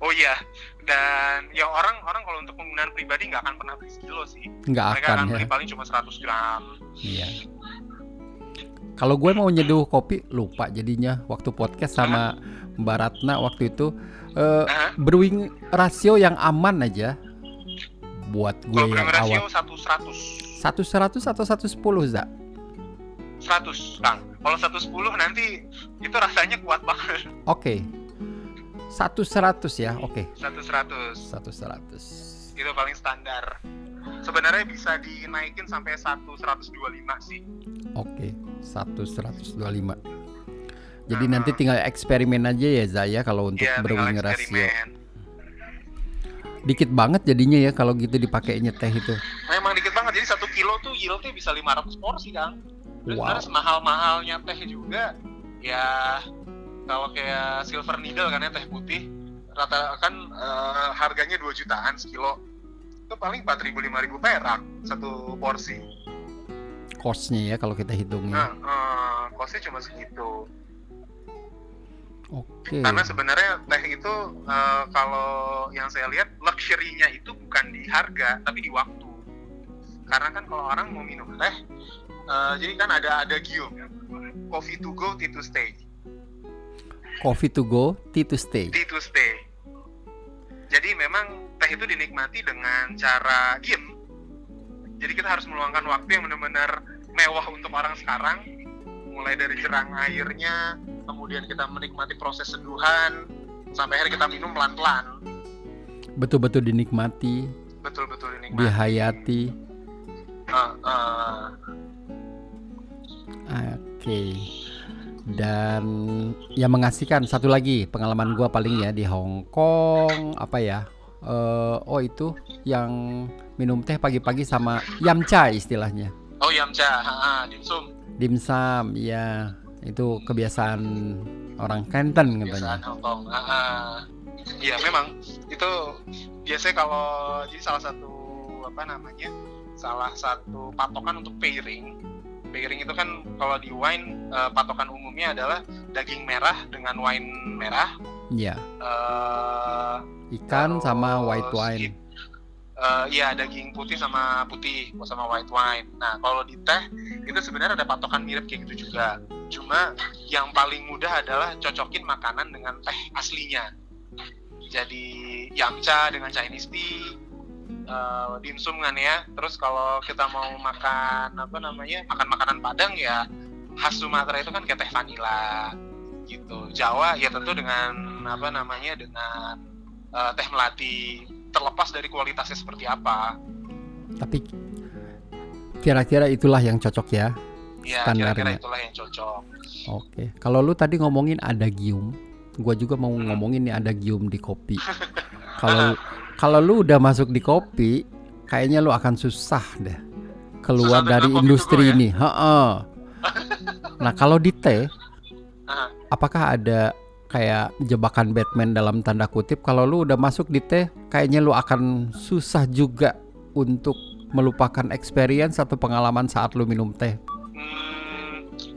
Oh iya dan yang orang orang kalau untuk penggunaan pribadi nggak akan pernah beli sekilo sih. Nggak mereka akan, akan ya. beli paling cuma 100 gram. Iya. Kalau gue mau nyeduh kopi lupa jadinya. Waktu podcast sama Mbak Ratna waktu itu uh, brewing rasio yang aman aja. Buat gue yang rasio awal. Satu seratus. Satu seratus atau satu sepuluh za? Seratus, kang. Kalau satu sepuluh nanti itu rasanya kuat banget. Oke. Okay. Satu seratus ya, oke. Okay. Satu seratus. Satu seratus. Itu paling standar. Sebenarnya bisa dinaikin sampai satu seratus dua lima sih. Oke, satu seratus dua lima. Jadi nanti tinggal eksperimen aja ya Zaya kalau untuk ya, brewing rasio. Dikit banget jadinya ya kalau gitu dipakainya teh itu. Memang dikit banget. Jadi satu kilo tuh yieldnya bisa 500 porsi kang. Terus wow. mahal-mahalnya teh juga ya kalau kayak silver needle kan ya teh putih rata kan uh, harganya 2 jutaan sekilo itu paling 4 ribu 5 ribu perak satu porsi costnya ya kalau kita hitungnya nah, uh, costnya cuma segitu Oke. Okay. Karena sebenarnya teh itu uh, kalau yang saya lihat luxury-nya itu bukan di harga tapi di waktu. Karena kan kalau orang mau minum teh, uh, jadi kan ada ada gium, coffee to go, tea to stay. Coffee to go, tea to stay. Tea to stay. Jadi memang teh itu dinikmati dengan cara diem. Jadi kita harus meluangkan waktu yang benar-benar mewah untuk orang sekarang, mulai dari jerang airnya, kemudian kita menikmati proses seduhan sampai akhirnya kita minum pelan-pelan betul-betul dinikmati betul-betul dinikmati dihayati uh, uh. oke okay. dan yang mengasihkan satu lagi pengalaman gua paling ya di Hong Kong apa ya uh, oh itu yang minum teh pagi-pagi sama yamcha istilahnya oh yamcha ha, dimsum dimsum ya itu kebiasaan orang Canton katanya. Kebiasaan Hong Kong. Ah, ah. Iya memang itu biasanya kalau jadi salah satu apa namanya salah satu patokan untuk pairing pairing itu kan kalau di wine uh, patokan umumnya adalah daging merah dengan wine merah. Iya. Uh, Ikan sama white wine. Uh, iya daging putih sama putih sama white wine. Nah kalau di teh itu sebenarnya ada patokan mirip kayak gitu juga. Cuma yang paling mudah adalah cocokin makanan dengan teh aslinya. Jadi yamcha dengan Chinese tea, uh, dimsum kan ya. Terus kalau kita mau makan apa namanya makan makanan Padang ya khas Sumatera itu kan kayak teh vanila gitu. Jawa ya tentu dengan apa namanya dengan uh, teh melati terlepas dari kualitasnya seperti apa. Tapi kira-kira itulah yang cocok ya Ya, kira-kira itulah yang cocok. Oke, kalau lu tadi ngomongin ada gium, gua juga mau hmm. ngomongin nih ada gium di kopi. Kalau kalau lu udah masuk di kopi, kayaknya lu akan susah deh keluar susah dari industri ya? ini. Heeh. Nah, kalau di teh, apakah ada kayak jebakan Batman dalam tanda kutip kalau lu udah masuk di teh, kayaknya lu akan susah juga untuk melupakan experience atau pengalaman saat lu minum teh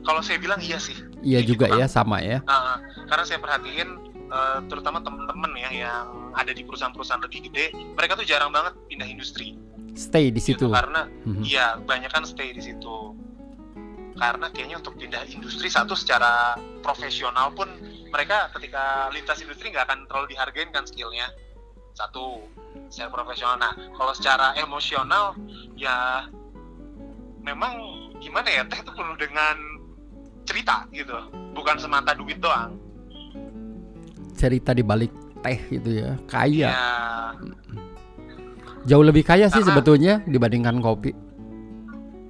kalau saya bilang iya sih. Iya juga gitu, ya, sama ya. Uh, karena saya perhatiin uh, terutama teman-teman ya yang ada di perusahaan-perusahaan lebih gede, mereka tuh jarang banget pindah industri. Stay di situ. Gitu, karena mm-hmm. iya, banyak kan stay di situ. Karena kayaknya untuk pindah industri satu secara profesional pun mereka ketika lintas industri nggak akan terlalu dihargain kan skillnya. Satu, secara profesional. Nah, kalau secara emosional ya memang gimana ya teh itu penuh dengan cerita gitu. Bukan semata duit doang. Cerita di balik teh gitu ya. Kaya. Ya. jauh lebih kaya Karena, sih sebetulnya dibandingkan kopi.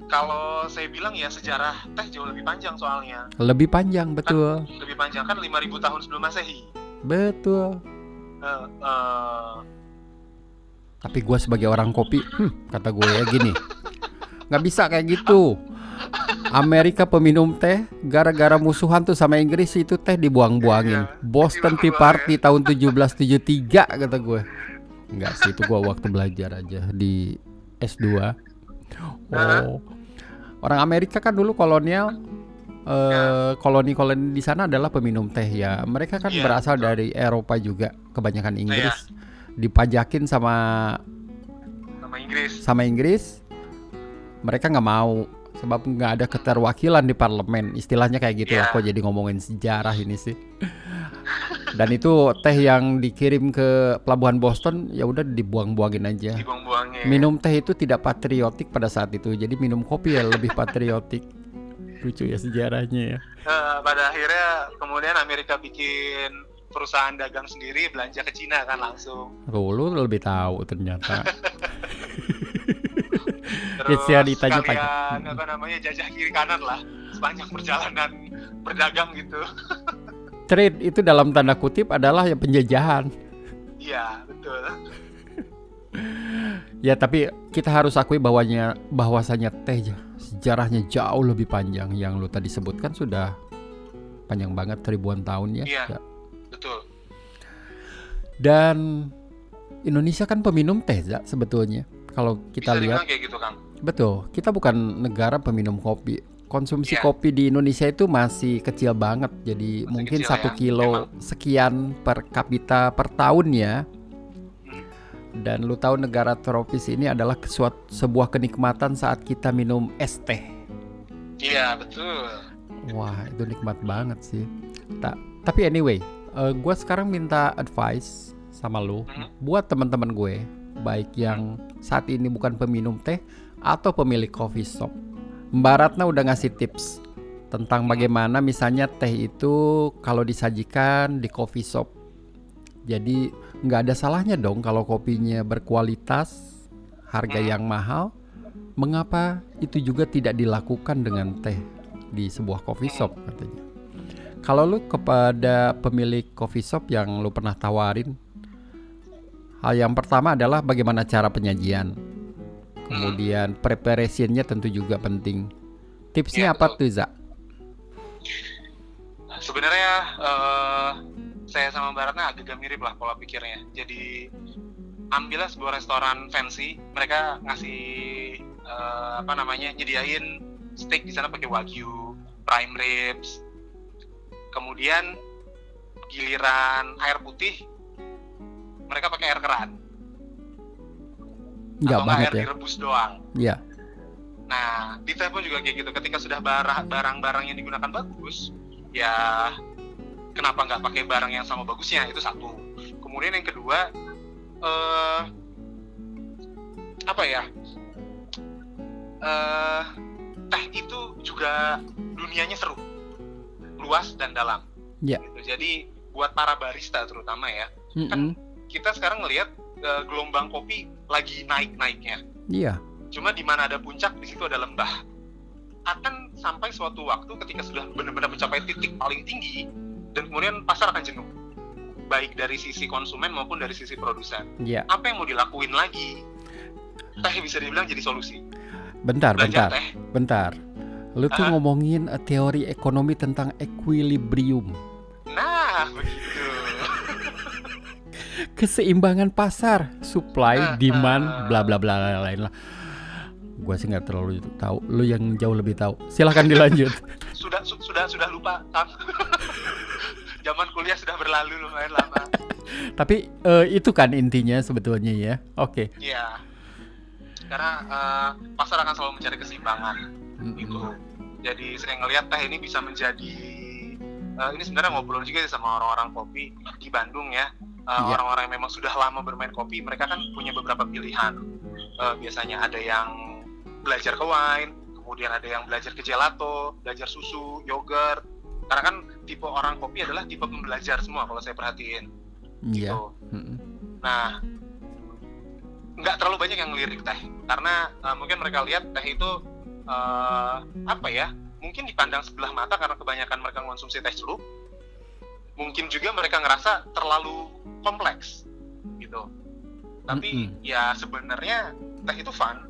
Kalau saya bilang ya sejarah teh jauh lebih panjang soalnya. Lebih panjang kan betul. kan, lebih panjang. Kan 5000 tahun sebelum masehi. Betul. Uh, uh, tapi gue sebagai orang kopi hmm, kata gue ya gini. Nggak bisa kayak gitu Amerika peminum teh gara-gara musuhan tuh sama Inggris itu teh dibuang-buangin. Iya, Boston Tea Party tahun 1773 kata gue. Enggak sih itu gue waktu belajar aja di S2. Oh. Orang Amerika kan dulu kolonial eh, koloni-koloni di sana adalah peminum teh ya. Mereka kan berasal dari Eropa juga, kebanyakan Inggris. Dipajakin sama sama Inggris. Sama Inggris. Mereka nggak mau sebab nggak ada keterwakilan di parlemen. Istilahnya kayak gitu yeah. lah kok jadi ngomongin sejarah ini sih. Dan itu teh yang dikirim ke pelabuhan Boston ya udah dibuang-buangin aja. Dibuang-buangin. minum teh itu tidak patriotik pada saat itu. Jadi minum kopi ya lebih patriotik. Lucu ya sejarahnya ya. Uh, pada akhirnya kemudian Amerika bikin perusahaan dagang sendiri belanja ke Cina kan langsung. Oh, lu lebih tahu ternyata Terus ditanya kalian apa namanya jajah kiri kanan lah sepanjang perjalanan berdagang gitu. Trade itu dalam tanda kutip adalah ya penjajahan. Iya betul. ya tapi kita harus akui bahwanya bahwasanya teh sejarahnya jauh lebih panjang yang lu tadi sebutkan sudah panjang banget ribuan tahun ya. Iya. Ya. Betul. Dan Indonesia kan peminum teh ya, sebetulnya. Kalau kita Bisa lihat kayak gitu, Kang. Betul, kita bukan negara peminum kopi. Konsumsi yeah. kopi di Indonesia itu masih kecil banget, jadi masih mungkin satu ya. kilo Memang. sekian per kapita per tahun ya. Hmm. Dan lu tahu negara tropis ini adalah suatu sebuah kenikmatan saat kita minum es teh. Iya betul. Wah itu nikmat banget sih. Ta tapi anyway, uh, eh, gue sekarang minta advice sama lu hmm. buat teman-teman gue, baik yang saat ini bukan peminum teh atau pemilik coffee shop. Mbak Ratna udah ngasih tips tentang bagaimana misalnya teh itu kalau disajikan di coffee shop. Jadi nggak ada salahnya dong kalau kopinya berkualitas, harga yang mahal. Mengapa itu juga tidak dilakukan dengan teh di sebuah coffee shop katanya? Kalau lu kepada pemilik coffee shop yang lu pernah tawarin, hal yang pertama adalah bagaimana cara penyajian Kemudian preparationnya tentu juga penting. Tipsnya ya, apa tuh Za? Sebenarnya uh, saya sama Baratna agak mirip lah pola pikirnya. Jadi ambillah sebuah restoran fancy, mereka ngasih uh, apa namanya nyediain steak di sana pakai wagyu, prime ribs. Kemudian giliran air putih mereka pakai air keran. Enggak Atau banget air ya. direbus doang. Iya. Nah, di pun juga kayak gitu. Ketika sudah barang- barang-barang yang digunakan bagus, ya kenapa nggak pakai barang yang sama bagusnya? Itu satu. Kemudian yang kedua, eh apa ya? Eh teh itu juga dunianya seru, luas dan dalam. Iya. Gitu. Jadi buat para barista terutama ya, Mm-mm. Kita sekarang ngelihat eh, gelombang kopi lagi naik-naiknya. Iya. cuma di mana ada puncak di situ ada lembah. Akan sampai suatu waktu ketika sudah benar-benar mencapai titik paling tinggi dan kemudian pasar akan jenuh. Baik dari sisi konsumen maupun dari sisi produsen. Iya. apa yang mau dilakuin lagi? Teh bisa dibilang jadi solusi. Bentar, belajar bentar, teh. Bentar. Lu tuh ngomongin eh, teori ekonomi tentang equilibrium. nah begitu Keseimbangan pasar, supply, demand, bla bla bla lain lah. Gua sih nggak terlalu tahu. Lu yang jauh lebih tahu. Silahkan dilanjut. sudah su- sudah sudah lupa zaman kuliah sudah berlalu lumayan lama Tapi eh, itu kan intinya sebetulnya ya. Oke. Iya karena eh, pasar akan selalu mencari keseimbangan Mm-mm. gitu. Jadi saya ngelihat teh ini bisa menjadi eh, ini sebenarnya ngobrol juga sama orang-orang kopi di Bandung ya. Eh, Iya. Orang-orang yang memang sudah lama bermain kopi, mereka kan punya beberapa pilihan. Eh, biasanya ada yang belajar ke wine, kemudian ada yang belajar ke gelato, belajar susu, yogurt. Karena kan tipe orang kopi adalah tipe pembelajar semua kalau saya perhatiin. Iya. Gitu. Nah, nggak terlalu banyak yang ngelirik teh, karena uh, mungkin mereka lihat teh itu uh, apa ya? Mungkin dipandang sebelah mata karena kebanyakan mereka mengonsumsi teh celup. Mungkin juga mereka ngerasa terlalu kompleks, gitu. Tapi Mm-mm. ya sebenarnya teh itu fun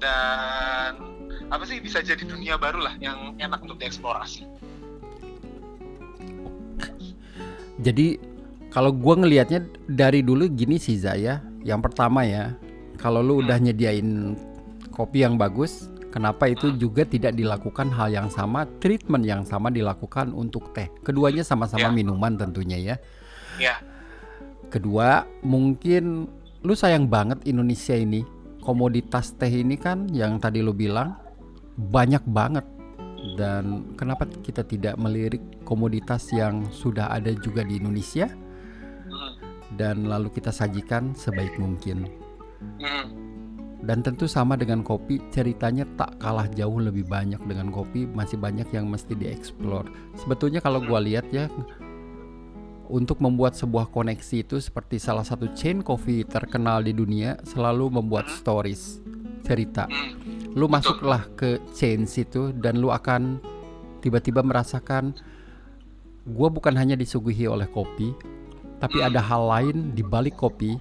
dan apa sih bisa jadi dunia baru lah yang enak untuk dieksplorasi. Jadi kalau gua ngelihatnya dari dulu gini sih Zaya. Yang pertama ya, kalau lu udah nyediain kopi yang bagus, kenapa itu juga tidak dilakukan hal yang sama, treatment yang sama dilakukan untuk teh. Keduanya sama-sama Ya. minuman tentunya ya. Ya, Kedua, mungkin lu sayang banget Indonesia ini. Komoditas teh ini kan yang tadi lu bilang banyak banget. Dan kenapa kita tidak melirik komoditas yang sudah ada juga di Indonesia dan lalu kita sajikan sebaik mungkin. Dan tentu sama dengan kopi, ceritanya tak kalah jauh lebih banyak dengan kopi, masih banyak yang mesti dieksplor. Sebetulnya kalau gua lihat ya untuk membuat sebuah koneksi itu seperti salah satu chain coffee terkenal di dunia selalu membuat stories, cerita. Hmm. Lu masuklah ke chain situ dan lu akan tiba-tiba merasakan gua bukan hanya disuguhi oleh kopi, tapi ada hal lain di balik kopi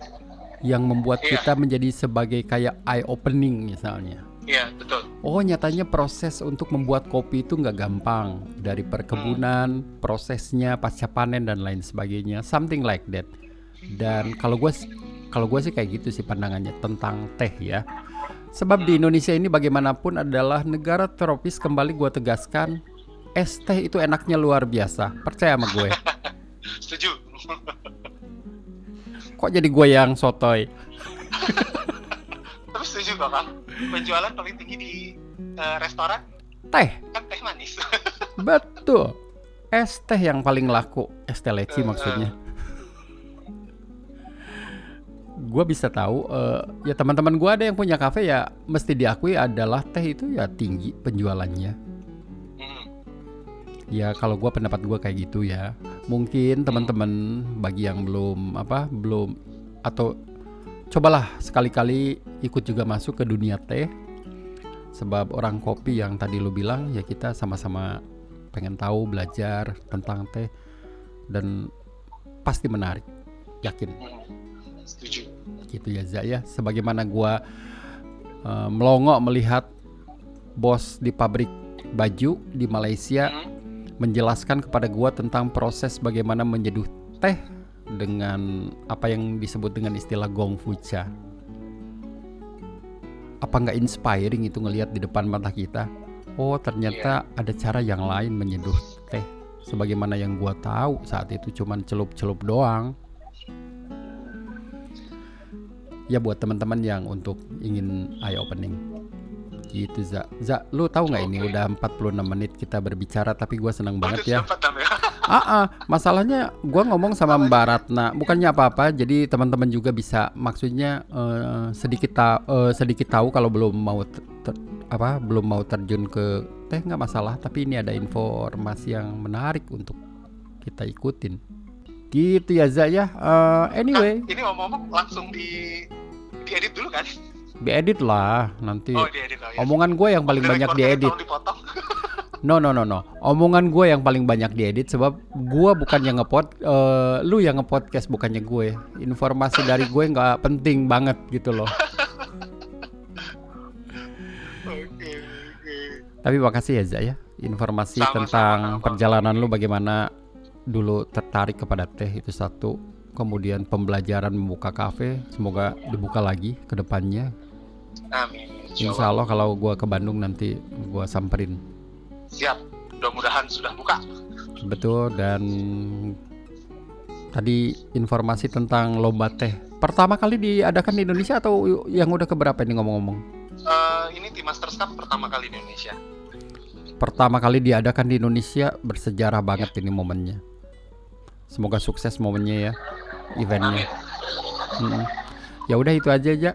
yang membuat Iya. kita menjadi sebagai kayak eye opening misalnya. Iya, betul. Oh nyatanya proses untuk membuat kopi itu nggak gampang dari perkebunan, prosesnya pasca panen dan lain sebagainya, something like that. Dan kalau gue kalau gue sih kayak gitu sih pandangannya tentang teh ya. Sebab di Indonesia ini bagaimanapun adalah negara tropis kembali gue tegaskan es teh itu enaknya luar biasa. Percaya sama gue. Setuju. Kok jadi gue yang sotoy? Terus setuju Kang. Penjualan paling tinggi di eh, restoran Teh, kan teh manis. betul. Es teh yang paling laku, es teh leci Eh, maksudnya. Gue bisa tahu, eh, ya teman-teman gue ada yang punya kafe ya mesti diakui adalah teh itu ya tinggi penjualannya. Hmm. Ya kalau gue pendapat gue kayak gitu ya. Mungkin teman-teman bagi yang belum apa belum atau cobalah sekali-kali ikut juga masuk ke dunia teh. Sebab orang kopi yang tadi lu bilang ya kita sama-sama pengen tahu belajar tentang teh dan pasti menarik. Yakin. Setuju. gitu ya Zak ya. Sebagaimana gua eh, melongo melihat bos di pabrik baju di Malaysia Hmm. menjelaskan kepada gua tentang proses bagaimana menyeduh teh dengan apa yang disebut dengan istilah gongfucha. Apa nggak inspiring itu ngelihat di depan mata kita? Oh ternyata ada cara yang lain menyeduh teh. Sebagaimana yang gua tahu saat itu cuman celup-celup doang. Ya buat teman-teman yang untuk ingin eye opening gitu Za. Za, lu tahu nggak ini Oke. udah 46 menit kita berbicara tapi gua senang banget ya. ya. Ah, ah, masalahnya gua ngomong sama Mbak Ratna, bukannya apa-apa. Jadi teman-teman juga bisa maksudnya eh, sedikit ta- eh, sedikit tahu kalau belum mau apa belum mau terjun ke teh nggak masalah. Tapi ini ada informasi yang menarik untuk kita ikutin. Gitu ya Za ya. Eh, anyway, Kan, ini ngomong-ngomong langsung di diedit dulu kan? diedit lah nanti. Oh, diedit. Oh, ya. Omongan gue yang paling banyak diedit. dipotong. No no no no. Omongan gue yang paling banyak diedit sebab gue bukan yang ngepod, eh, lu yang ngepodcast bukannya gue. Informasi dari gue nggak penting banget gitu loh. Tapi makasih ya Za ya. Informasi Sama-sama, tentang sama-sama. perjalanan lu bagaimana dulu tertarik kepada teh itu satu. Kemudian pembelajaran membuka kafe, semoga dibuka lagi ke depannya. Amin. Insya Allah kalau gue ke Bandung nanti gue samperin. Siap. Mudah-mudahan sudah buka. Betul dan tadi informasi tentang lomba teh pertama kali diadakan di Indonesia atau yang udah keberapa ini ngomong-ngomong? Eh, ini tim Masters Cup pertama kali di Indonesia. Pertama kali diadakan di Indonesia bersejarah banget ini momennya. Semoga sukses momennya ya eventnya. Amin. Mm-mm. Ya udah itu aja aja.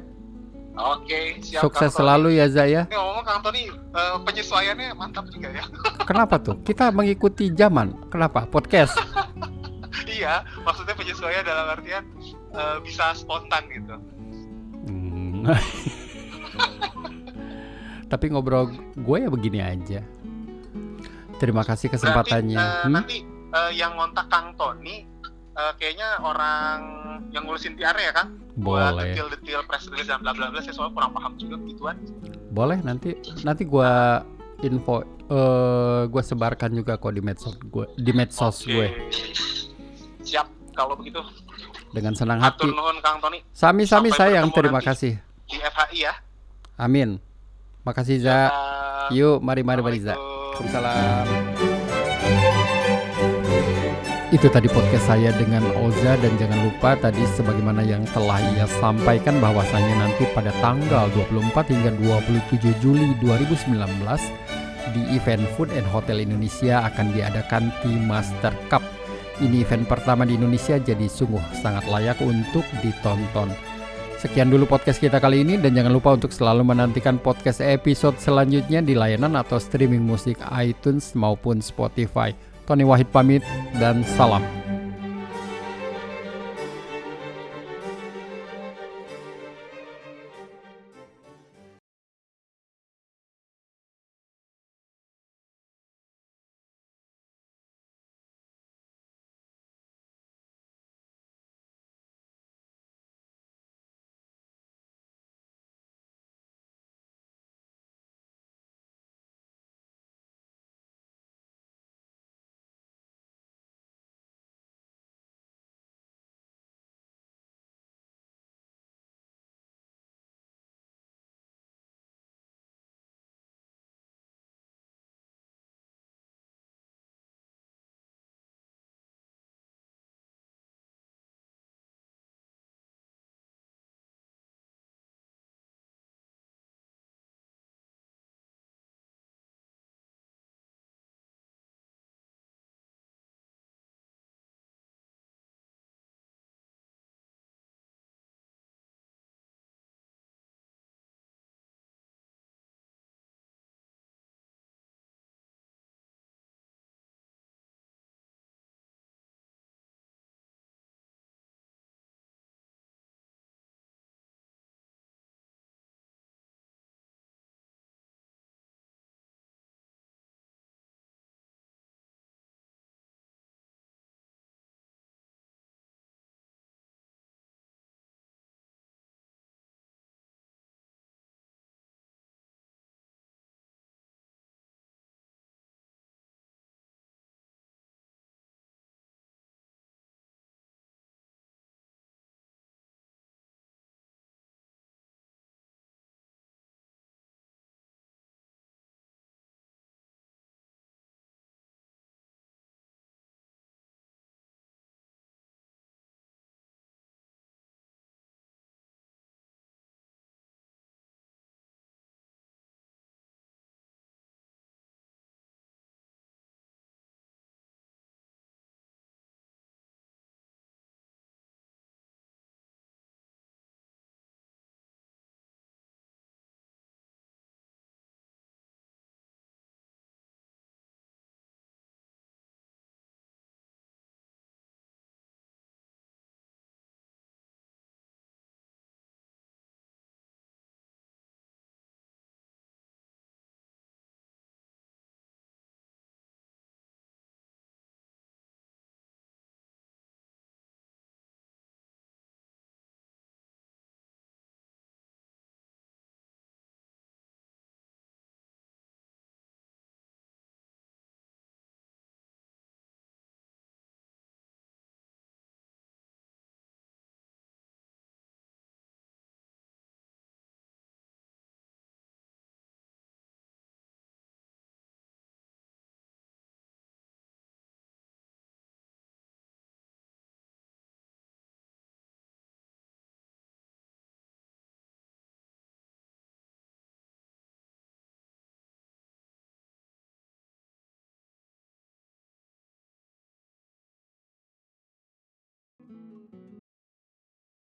Oke, siap. Sukses Kang selalu ya Zaya. Ini ngomong Kang Tony, eh, penyesuaiannya mantap juga ya. Kenapa tuh? Kita mengikuti zaman. Kenapa? Podcast. iya, maksudnya penyesuaian dalam artian eh, bisa spontan gitu. Hmm. Tapi ngobrol gue ya begini aja. Terima kasih kesempatannya. Berarti, eh, Hmm? nanti eh, yang ngontak Kang Tony eh, kayaknya orang yang ngurusin PR ya kan? Buat Boleh. detail-detail press release dan bla bla bla. Saya soalnya kurang paham juga begituan. Boleh nanti nanti gua info eh gua sebarkan juga kok di medsos gue di medsos Oke. gue Siap. Kalau begitu, dengan senang hati. atur nuhun Kang Tony Sami-sami Sampai sayang, terima kasih. di FHI ya. Amin. Makasih Za. Yuk, mari mari mari Za. Waalaikumsalam. Itu tadi podcast saya dengan Oza dan jangan lupa tadi sebagaimana yang telah ia sampaikan bahwasanya nanti pada tanggal 24 hingga 27 Juli 2019 di event Food and Hotel Indonesia akan diadakan Team Master Cup. Ini event pertama di Indonesia jadi sungguh sangat layak untuk ditonton. Sekian dulu podcast kita kali ini dan jangan lupa untuk selalu menantikan podcast episode selanjutnya di layanan atau streaming musik iTunes maupun Spotify. Tony Wahid pamit dan salam.